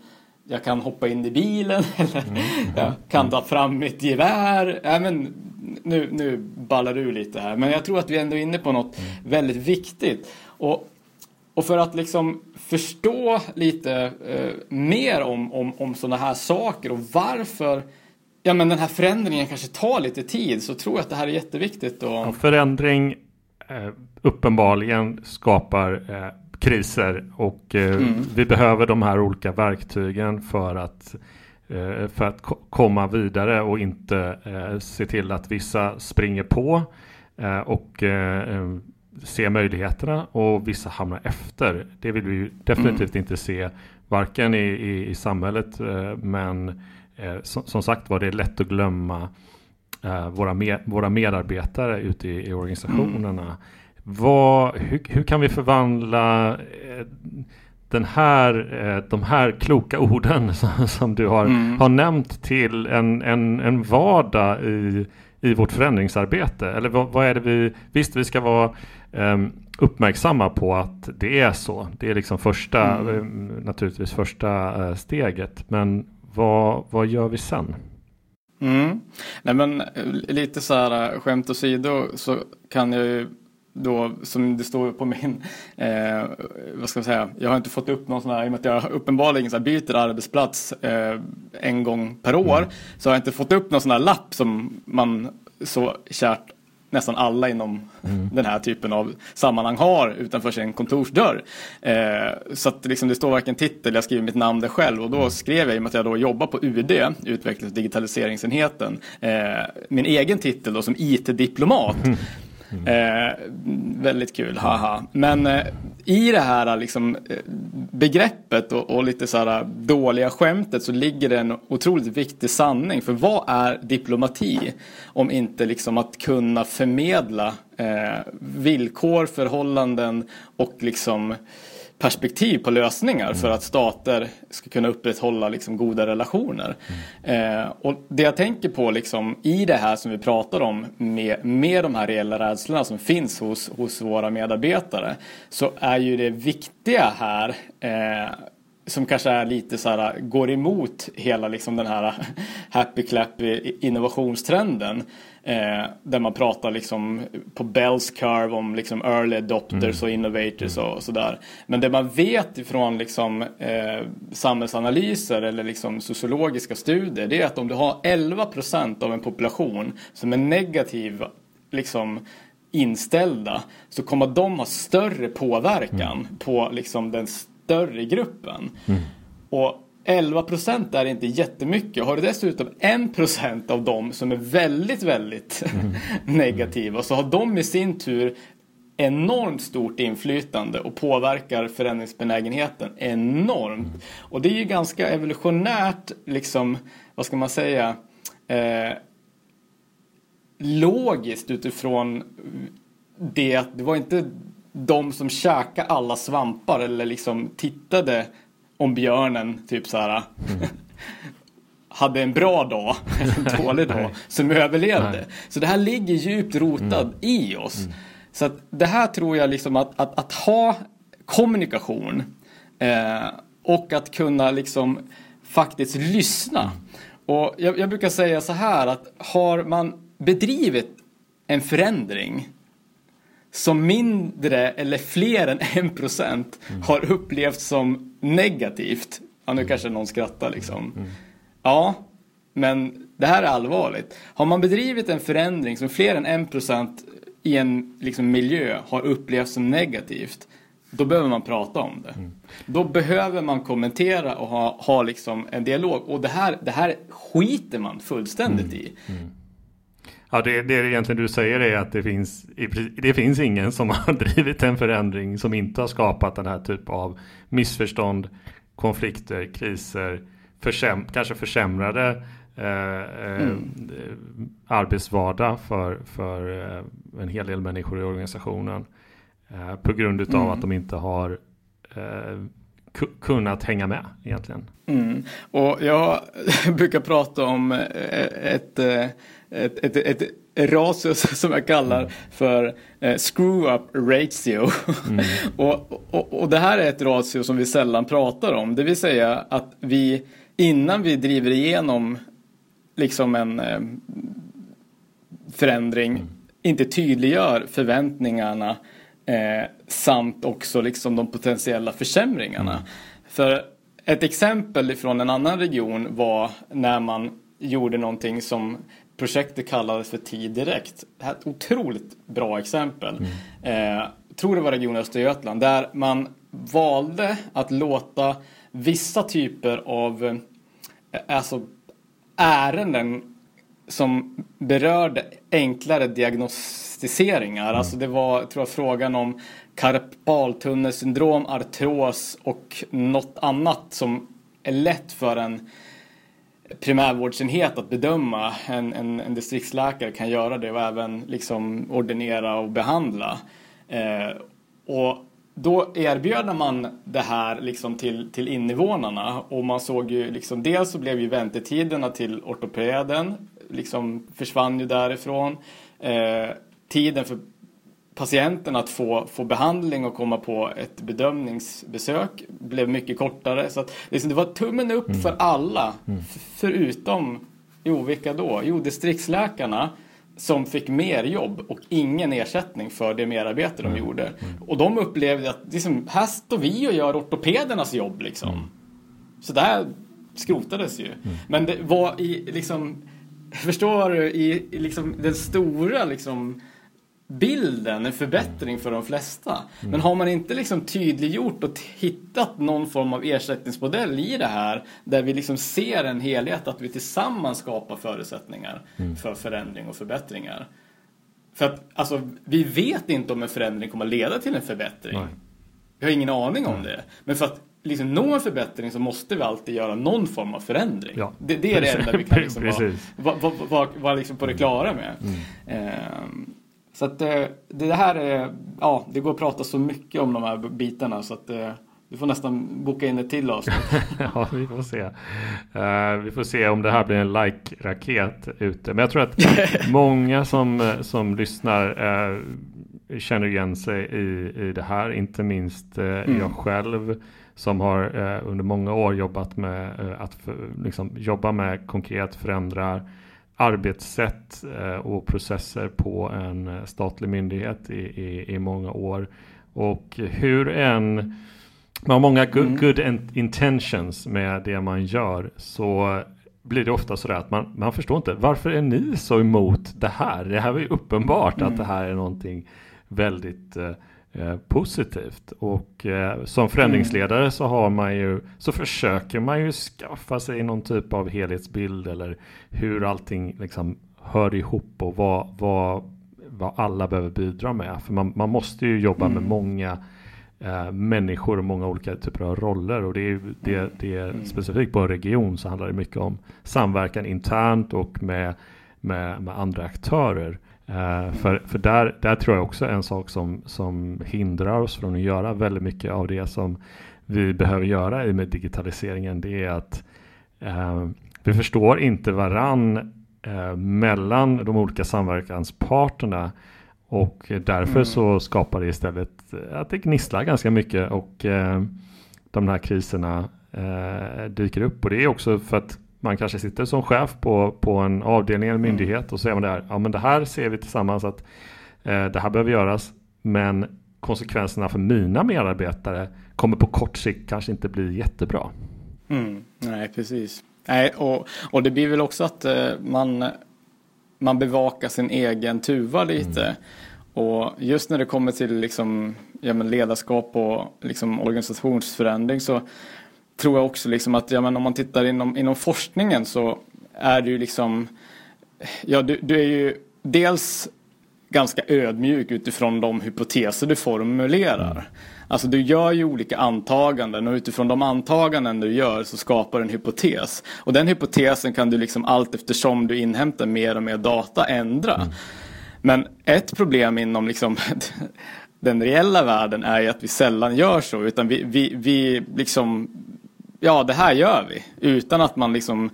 jag kan hoppa in i bilen (laughs) eller mm. jag kan ta fram mitt gevär. Ja, men nu, nu ballar du lite här. Men jag tror att vi ändå är inne på något mm. väldigt viktigt. Och och för att liksom förstå lite eh, mer om, om, om sådana här saker och varför ja, men den här förändringen kanske tar lite tid så tror jag att det här är jätteviktigt. Och... Ja, förändring eh, uppenbarligen skapar eh, kriser och eh, mm. vi behöver de här olika verktygen för att eh, för att komma vidare och inte eh, se till att vissa springer på och se möjligheterna och vissa hamnar efter. Det vill vi definitivt mm. inte se, varken i, i, i samhället, eh, men eh, som, som, sagt var det är lätt att glömma eh, våra, med, våra medarbetare ute i, i organisationerna. Mm. Vad, hur, hur, kan vi förvandla den här, de här kloka orden (laughs) som, som du har, mm. har nämnt till en, en, en vardag i, i vårt förändringsarbete? Eller vad, vad, är det vi, visst vi ska vara uppmärksamma på att det är så. Det är liksom första, mm. um, naturligtvis första uh, steget. Men vad, vad gör vi sen? Mm. Nej men eh, lite så här skämt åsido så kan jag ju då som det står på min, eh, vad ska man säga, jag har inte fått upp någon sån här, i och med att jag uppenbarligen så byter arbetsplats eh, en gång per år, mm. så har jag inte fått upp någon sån här lapp som man så kärt nästan alla inom mm. den här typen av sammanhang har utanför sin kontorsdörr. Eh, så att liksom det står varken titel, jag skriver mitt namn där själv och då mm. skrev jag i och med att jag då jobbar på UD, utvecklings och digitaliseringsenheten, eh, min egen titel då som IT-diplomat. Mm. Mm. Eh, väldigt kul, haha. Men eh, i det här eh, liksom, eh, begreppet och, och, lite så här eh, dåliga skämtet så ligger det en otroligt viktig sanning. För vad är diplomati? Om inte liksom att kunna förmedla eh, villkor, förhållanden och liksom perspektiv på lösningar mm. för att stater ska kunna upprätthålla liksom goda relationer. Mm. Eh, och det jag tänker på liksom, i det här som vi pratar om med, med de här reella rädslorna som finns hos, hos våra medarbetare så är ju det viktiga här eh, som kanske är lite så här, går emot hela liksom den här (laughs) happy clappy innovationstrenden. Eh, där man pratar liksom på Bells curve om liksom early adopters mm. och innovators mm. och sådär. Men det man vet ifrån liksom, eh, samhällsanalyser eller liksom sociologiska studier det är att om du har 11 procent av en population som är negativ liksom, inställda så kommer de ha större påverkan mm. på liksom, den större gruppen. Mm. Och 11 procent är inte jättemycket. Har du dessutom 1 procent av dem som är väldigt, väldigt mm. (laughs) negativa så har de i sin tur enormt stort inflytande och påverkar förändringsbenägenheten enormt. Mm. Och det är ju ganska evolutionärt, liksom, vad ska man säga, eh, logiskt utifrån det att det var inte de som käkade alla svampar eller liksom tittade om björnen typ så här mm. (laughs) hade en bra dag en dålig dag (laughs) som överlevde. Nej. Så det här ligger djupt rotat mm. i oss. Mm. Så att det här tror jag liksom att, att, att ha kommunikation eh, och att kunna liksom faktiskt lyssna. Mm. Och jag, jag, brukar säga så här att har man bedrivit en förändring som mindre eller fler än en procent mm. har upplevts som negativt. Ja, nu mm. kanske någon skrattar liksom. Mm. Ja, men det här är allvarligt. Har man bedrivit en förändring som fler än en procent i en liksom, miljö har upplevts som negativt då behöver man prata om det. Mm. Då behöver man kommentera och ha, ha liksom en dialog. Och det här, det här skiter man fullständigt mm. i. Ja, det, det egentligen du säger är att det finns, det finns ingen som (laughs) har drivit en förändring som inte har skapat den här typen av missförstånd, konflikter, kriser, försäm kanske försämrade eh, eh, mm. arbetsvardag för, för eh, en hel del människor i organisationen. Eh, på grund av mm. att de inte har eh, kunnat hänga med egentligen. Mm. Och jag (laughs) brukar prata om eh, ett, ett, ett, ett, ratio (laughs) som jag kallar mm. för eh, screw up ratio. (laughs) Mm. och, och, och det här är ett ratio som vi sällan pratar om. Det vill säga att vi innan vi driver igenom liksom en eh, förändring mm. inte tydliggör förväntningarna Eh, samt också liksom de potentiella försämringarna. Mm. För ett exempel från en annan region var när man gjorde någonting som projektet kallades för Tid Direkt. Det här är ett otroligt bra exempel. Mm. Eh, tror det var Region Östergötland där man valde att låta vissa typer av eh, alltså, ärenden som berörde enklare diagnostiseringar. Mm. Alltså det var, tror jag, frågan om karpaltunnelsyndrom, artros och något annat som är lätt för en primärvårdsenhet att bedöma. En, en, en distriktsläkare kan göra det och även liksom ordinera och behandla. Eh, och då erbjöd man det här liksom till, till invånarna och man såg ju liksom dels så blev ju väntetiderna till ortopeden liksom försvann ju därifrån. Eh, tiden för patienten att få, få behandling och komma på ett bedömningsbesök blev mycket kortare. Så att, liksom, det var tummen upp mm. för alla. Mm. Förutom, jo vilka då? Jo distriktsläkarna som fick mer jobb och ingen ersättning för det merarbete mm. de gjorde. Mm. Och de upplevde att liksom, här står vi och gör ortopedernas jobb liksom. Mm. Så det här skrotades ju. Mm. Men det var i liksom (laughs) Förstår du? I, i liksom den stora liksom bilden en förbättring för de flesta. Mm. Men har man inte liksom tydliggjort och hittat någon form av ersättningsmodell i det här där vi liksom ser en helhet att vi tillsammans skapar förutsättningar mm. för förändring och förbättringar. För att alltså, vi vet inte om en förändring kommer att leda till en förbättring. Nej. Vi har ingen aning om det. Men för att liksom nå en förbättring så måste vi alltid göra någon form av förändring. Ja, det, det är det enda vi kan (laughs) liksom vara, vara, vara, vara liksom på det klara med. Mm. Um, så att eh, det här är, ja, det går att prata så mycket om de här bitarna så att uh, du får nästan boka in ett till avsnitt. (laughs) ja, vi får se. Uh, vi får se om det här blir en like-raket ute. Men jag tror att (laughs) många som, som lyssnar uh, känner igen sig i, i det här. Inte minst mm. jag själv som har eh, under många år jobbat med eh, att för, liksom, jobba med konkret förändra arbetssätt eh, och processer på en eh, statlig myndighet i, i, i, många år. Och hur en man har många good, mm. good intentions med det man gör så blir det ofta sådär att man, man förstår inte varför är ni så emot det här? Det här var ju uppenbart mm. att det här är någonting väldigt Eh, positivt. Och eh, som förändringsledare så har man ju så försöker man ju skaffa sig någon typ av helhetsbild eller hur allting liksom hör ihop och vad, vad, vad alla behöver bidra med. För man, man måste ju jobba mm. med många eh, människor och många olika typer av roller och det är, det, det är mm. specifikt på en region så handlar det mycket om samverkan internt och med, med, med andra aktörer. Uh, för för där, där tror jag också en sak som, som hindrar oss från att göra väldigt mycket av det som vi behöver göra i med digitaliseringen det är att eh, vi förstår inte varann eh, mellan de olika samverkansparterna och därför mm. så skapar det istället att det gnisslar ganska mycket och de här kriserna dyker upp och det är också för att man kanske sitter som chef på, på en avdelning eller myndighet mm. och så säger man här, ja men det här ser vi tillsammans att eh, det här behöver göras men konsekvenserna för mina medarbetare kommer på kort sikt kanske inte bli jättebra. Mm, nej, precis. Nej, och, och det blir väl också att eh, man, man bevakar sin egen tuva lite. Mm. Och just när det kommer till liksom, ja, ledarskap och liksom organisationsförändring så tror jag också liksom att ja, men om man tittar inom, inom forskningen så är du liksom, ja du, du är ju dels ganska ödmjuk utifrån de hypoteser du formulerar. Alltså du gör ju olika antaganden och utifrån de antaganden du gör så skapar du en hypotes. Och den hypotesen kan du liksom allt eftersom du inhämtar mer och mer data ändra. Mm. Men ett problem inom liksom (laughs) den reella världen är ju att vi sällan gör så utan vi, vi, vi liksom ja det här gör vi utan att man liksom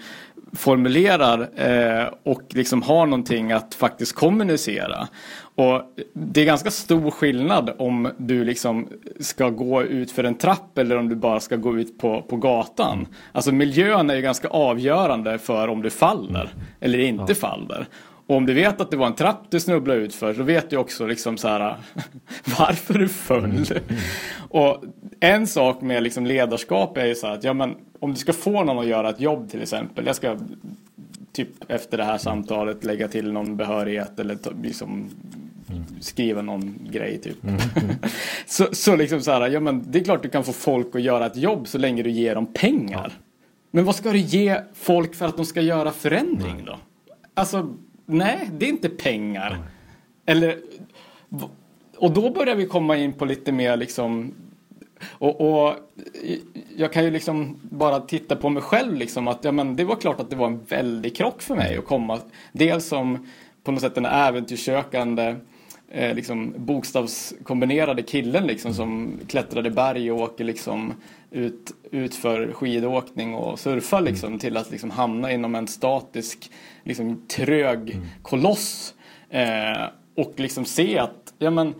formulerar eh, och liksom har någonting att faktiskt kommunicera. Och det är ganska stor skillnad om du liksom ska gå ut för en trapp eller om du bara ska gå ut på, på gatan. Alltså miljön är ju ganska avgörande för om du faller eller inte ja. faller. Och om du vet att det var en trapp du snubblade ut för så vet du också liksom så här (laughs) varför du föll. Mm. Och en sak med liksom ledarskap är ju så här att ja, men, om du ska få någon att göra ett jobb till exempel. Jag ska typ efter det här samtalet lägga till någon behörighet eller liksom mm. skriva någon grej typ. Mm. Mm. (laughs) så, så liksom så här, ja men det är klart du kan få folk att göra ett jobb så länge du ger dem pengar. Ja. Men vad ska du ge folk för att de ska göra förändring då? Alltså nej, det är inte pengar. Mm. Eller, och då börjar vi komma in på lite mer liksom och, och, jag kan ju liksom bara titta på mig själv liksom att ja, men det var klart att det var en väldig krock för mig att komma. Dels som på något sätt den äventyrssökande eh, liksom bokstavskombinerade killen liksom som klättrade berg och åker liksom ut, ut för skidåkning och surfa liksom till att liksom hamna inom en statisk liksom trög mm. koloss eh, och liksom se att ja men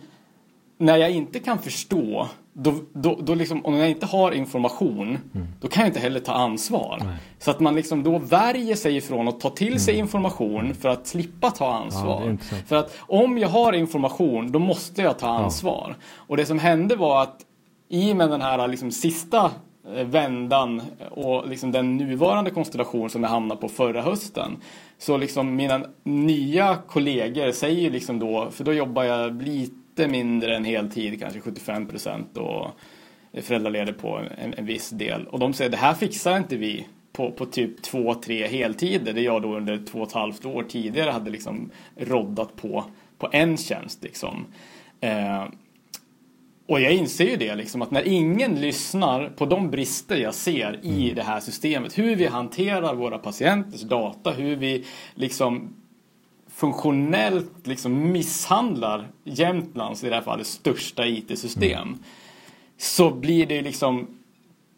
när jag inte kan förstå då, då, då liksom, om jag inte har information, mm. då kan jag inte heller ta ansvar. Nej. Så att man liksom då värjer sig ifrån att ta till mm. sig information för att slippa ta ansvar. Ja, för att om jag har information, då måste jag ta ansvar. Ja. Och det som hände var att i och med den här liksom sista Eh, vändan och liksom den nuvarande konstellation som jag hamnade på förra hösten. Så liksom mina nya kollegor säger liksom då, för då jobbar jag lite mindre än heltid, kanske 75 procent och är föräldraledig på en, en, viss del. Och de säger det här fixar inte vi på, på typ två, tre heltider. Det jag då under två och ett halvt år tidigare hade liksom roddat på, på en tjänst liksom. Eh, och jag inser ju det liksom att när ingen lyssnar på de brister jag ser i mm. det här systemet, hur vi hanterar våra patienters data, hur vi liksom funktionellt liksom misshandlar Jämtlands, i det här fallet, största IT-system. Mm. Så blir det liksom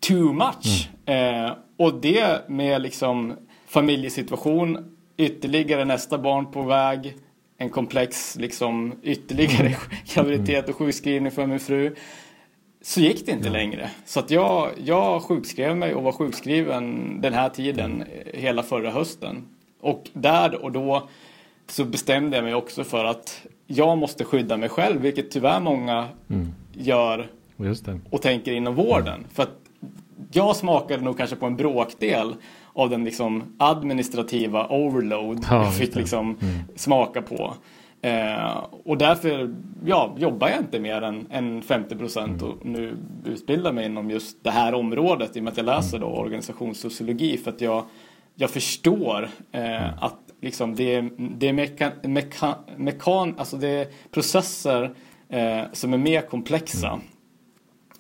too much. Mm. Eh, och det med liksom familjesituation, ytterligare nästa barn på väg, en komplex liksom ytterligare mm. graviditet och sjukskrivning för min fru. Så gick det inte mm. längre. Så att jag, jag sjukskrev mig och var sjukskriven den här tiden mm. hela förra hösten. Och där och då så bestämde jag mig också för att jag måste skydda mig själv, vilket tyvärr många mm. gör och tänker inom vården. Mm. För att jag smakade nog kanske på en bråkdel av den liksom administrativa overload ja, jag fick liksom mm. smaka på. Eh, och därför ja, jobbar jag inte mer än, än 50 procent mm. och nu utbildar mig inom just det här området i och med att jag läser mm. då organisationssociologi för att jag, jag förstår eh, mm. att liksom det, är, det är mekan, mekan, mekan, alltså det är processer eh, som är mer komplexa.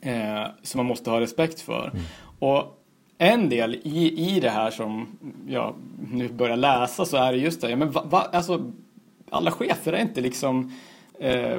Eh, som man måste ha respekt för. Och en del i, i det här som jag nu börjar läsa så är det just det, ja, men va, va, alltså, alla chefer är inte liksom eh,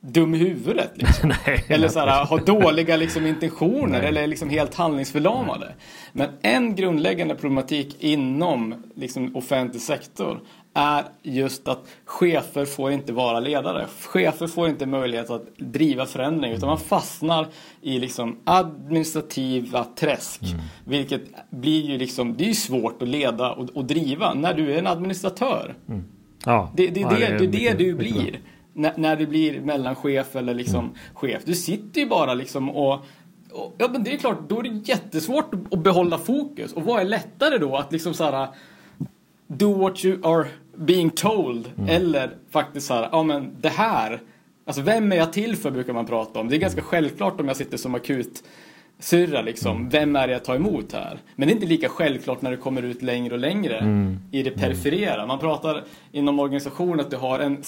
dum i huvudet. Liksom. (laughs) Nej, eller så här, ha dåliga liksom, intentioner (laughs) eller liksom helt handlingsförlamade. Men en grundläggande problematik inom liksom, offentlig sektor är just att chefer får inte vara ledare. Chefer får inte möjlighet att driva förändring utan man fastnar i liksom administrativa träsk. Mm. Vilket blir ju liksom, det är svårt att leda och, och driva när du är en administratör. Mm. Ja. Det, det, ja, det, det, är det, du blir. När, när du blir mellanchef eller liksom mm. chef. Du sitter ju bara liksom och Ja men det är klart, då är det jättesvårt att behålla fokus. Och vad är lättare då? Att liksom såhär Do what you are being told. Mm. Eller faktiskt så här, ja men det här. Alltså vem är jag till för brukar man prata om. Det är ganska självklart om jag sitter som akut syrra liksom. Mm. Vem är det jag tar emot här? Men det är inte lika självklart när det kommer ut längre och längre mm. i det perifera. Man pratar inom organisationen att du har en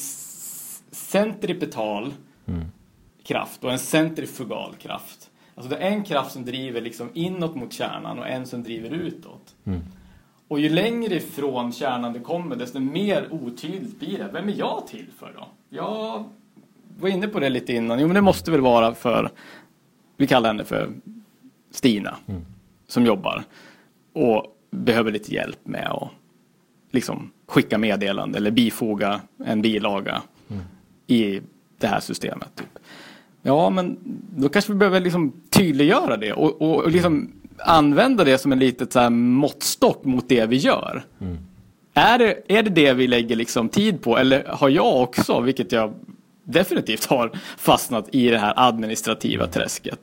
centripetal mm. kraft och en centrifugal kraft. Alltså det är en kraft som driver liksom inåt mot kärnan och en som driver utåt. Mm. Och ju längre ifrån kärnan det kommer desto mer otydligt blir det. Vem är jag till för då? Jag var inne på det lite innan. Jo men det måste väl vara för, vi kallar henne för Stina. Mm. Som jobbar. Och behöver lite hjälp med att liksom skicka meddelande eller bifoga en bilaga mm. i det här systemet. Typ. Ja men då kanske vi behöver liksom tydliggöra det och, och, och liksom använda det som en litet så här måttstock mot det vi gör. Mm. Är, det, är det det vi lägger liksom tid på eller har jag också, vilket jag definitivt har fastnat i det här administrativa träsket.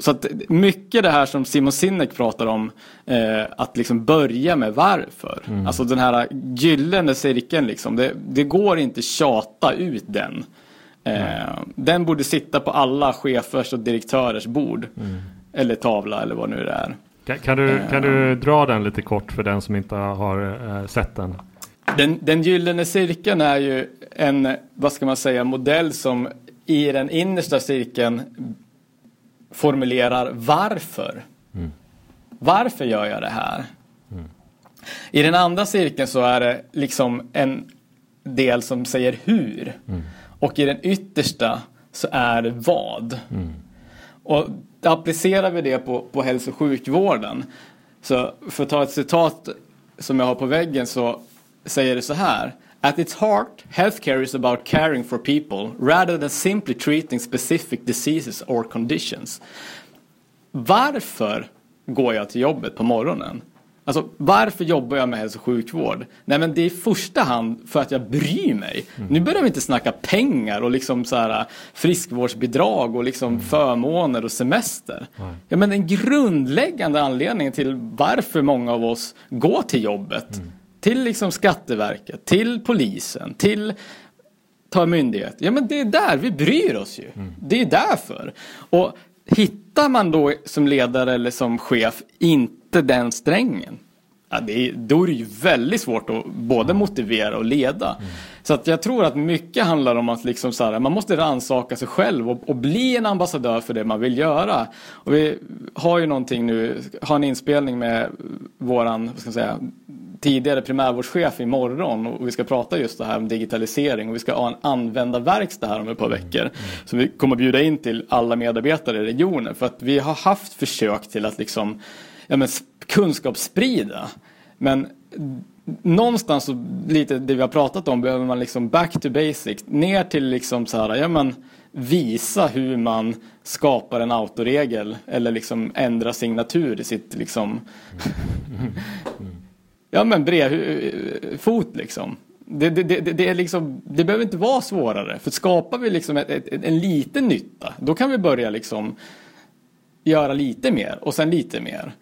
Så att mycket det här som Simon Sinek pratar om, eh, att liksom börja med varför. Mm. Alltså den här gyllene cirkeln, liksom, det, det går inte tjata ut den. Eh, den borde sitta på alla chefers och direktörers bord. Mm. Eller tavla eller vad nu det är. Kan, kan du, kan du eh. dra den lite kort för den som inte har äh, sett den? den? Den gyllene cirkeln är ju en, vad ska man säga, modell som i den innersta cirkeln formulerar varför. Mm. Varför gör jag det här? Mm. I den andra cirkeln så är det liksom en del som säger hur. Mm. Och i den yttersta så är det vad. Mm. Och applicerar vi det på, på hälso och sjukvården. Så för att ta ett citat som jag har på väggen så säger det så här. At its heart, healthcare is about caring for people rather than simply treating specific diseases or conditions. Varför går jag till jobbet på morgonen? Alltså varför jobbar jag med hälso och sjukvård? Nej men det är i första hand för att jag bryr mig. Mm. Nu börjar vi inte snacka pengar och liksom så här friskvårdsbidrag och liksom mm. förmåner och semester. Mm. Ja men den grundläggande anledningen till varför många av oss går till jobbet. Mm. Till liksom Skatteverket, till polisen, till ta myndighet. Ja men det är där vi bryr oss ju. Mm. Det är därför. Och hittar man då som ledare eller som chef inte inte den strängen. Ja, det är, då är det ju väldigt svårt att både motivera och leda. Mm. Så att jag tror att mycket handlar om att liksom så här, man måste rannsaka sig själv och, och, bli en ambassadör för det man vill göra. Och vi har ju någonting nu, har en inspelning med våran, vad ska jag säga, tidigare primärvårdschef imorgon och vi ska prata just det här om digitalisering och vi ska ha en användarverkstad här om ett par mm. veckor. Så vi kommer bjuda in till alla medarbetare i regionen för att vi har haft försök till att liksom ja, men, kunskapssprida. Men någonstans så, lite det vi har pratat om behöver man liksom back to basic. Ner till liksom så här, ja men visa hur man skapar en autoregel eller liksom ändra signatur i sitt liksom (laughs) ja men brevfot liksom. Det, det, det, det, är liksom, det behöver inte vara svårare. För skapar vi liksom ett, ett, en liten nytta, då kan vi börja liksom göra lite mer och sen lite mer.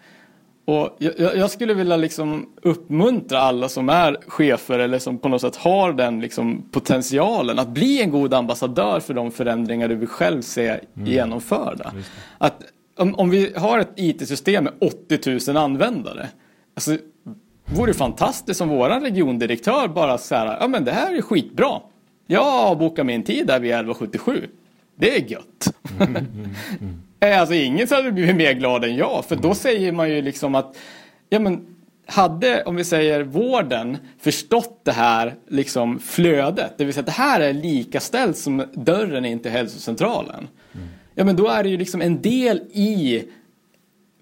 Och jag, jag, skulle vilja liksom uppmuntra alla som är chefer eller som på något sätt har den liksom potentialen att bli en god ambassadör för de förändringar du vill själv se mm. genomförda. Att, om, om, vi har ett IT-system med 80 000 användare. Alltså, vore det fantastiskt om våran regiondirektör bara så här, ja men det här är skitbra. Jag bokar min tid där vid 1177. Det är gött. Mm, mm, mm. Eh, alltså ingen hade blivit mer glad än jag. För då säger man ju liksom att ja, men, hade, om vi säger vården, förstått det här liksom flödet, det vill säga att det här är lika ställt som dörren in till hälsocentralen. Mm. Ja men då är det ju liksom en del i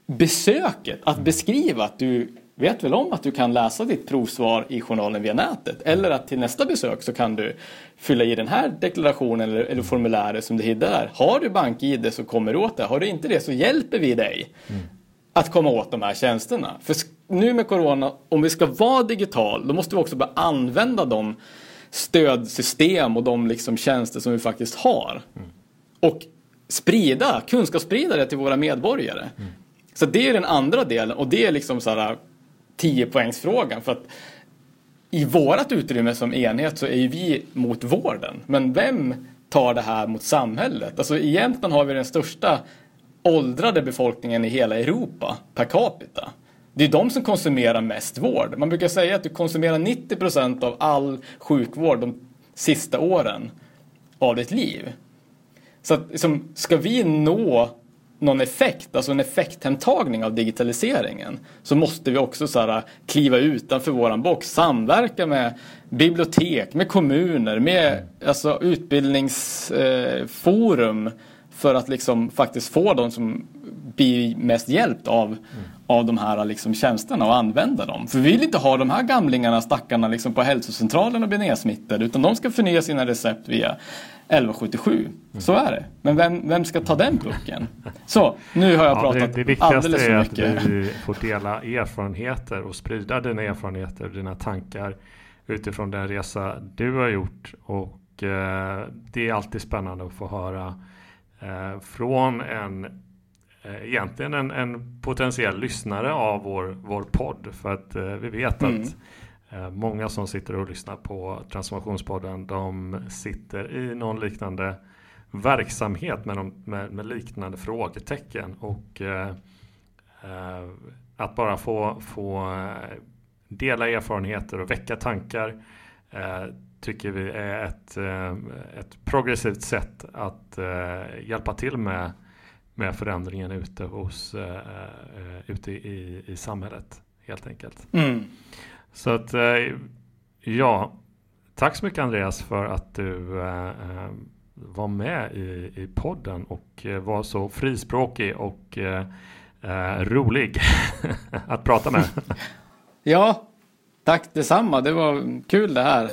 besöket att beskriva att du vet väl om att du kan läsa ditt provsvar i journalen via nätet. Eller att till nästa besök så kan du fylla i den här deklarationen eller, eller formuläret som du hittar där. Har du BankID så kommer du åt det. Har du inte det så hjälper vi dig mm. att komma åt de här tjänsterna. För nu med Corona, om vi ska vara digital, då måste vi också börja använda de stödsystem och de liksom tjänster som vi faktiskt har. Mm. Och sprida, det till våra medborgare. Mm. Så det är den andra delen och det är liksom så här 10 poängsfrågan för att i vårt utrymme som enhet så är ju vi mot vården. Men vem tar det här mot samhället? Alltså i Jämtland har vi den största åldrade befolkningen i hela Europa per capita. Det är de som konsumerar mest vård. Man brukar säga att du konsumerar 90 procent av all sjukvård de sista åren av ditt liv. Så att, liksom, ska vi nå någon effekt, alltså en effekthemtagning av digitaliseringen så måste vi också så här, äh, kliva utanför våran box, samverka med bibliotek, med kommuner, med alltså, utbildningsforum äh, eh, för att liksom faktiskt få de som blir mest hjälpt av, mm. av de här liksom, tjänsterna och använda dem. För vi vill inte ha de här gamlingarna, stackarna liksom, på hälsocentralen och bli nedsmittade utan de ska förnya sina recept via 1177. Så är det. Men vem, vem ska ta den pucken? Så, nu har jag pratat ja, det, det alldeles för mycket. Det viktigaste är att vi får dela erfarenheter och sprida dina erfarenheter och dina tankar utifrån den resa du har gjort. Och eh, det är alltid spännande att få höra eh, från en eh, egentligen en, en, potentiell lyssnare av vår, vår podd. För att eh, vi vet mm. att Eh, många som sitter och lyssnar på Transformationspodden de sitter i någon liknande verksamhet med, de, med, med liknande frågetecken. Och eh, eh, att bara få, få eh, dela erfarenheter och väcka tankar tycker vi är ett, eh, ett progressivt sätt att hjälpa till med, med förändringen ute, hos, ute i, i samhället helt enkelt. Mm. Så att, eh, ja, tack så mycket Andreas för att du eh, eh, var med i, i podden och var så frispråkig och eh, rolig (laughs) att prata med. (laughs) ja, tack detsamma. Det var kul det här.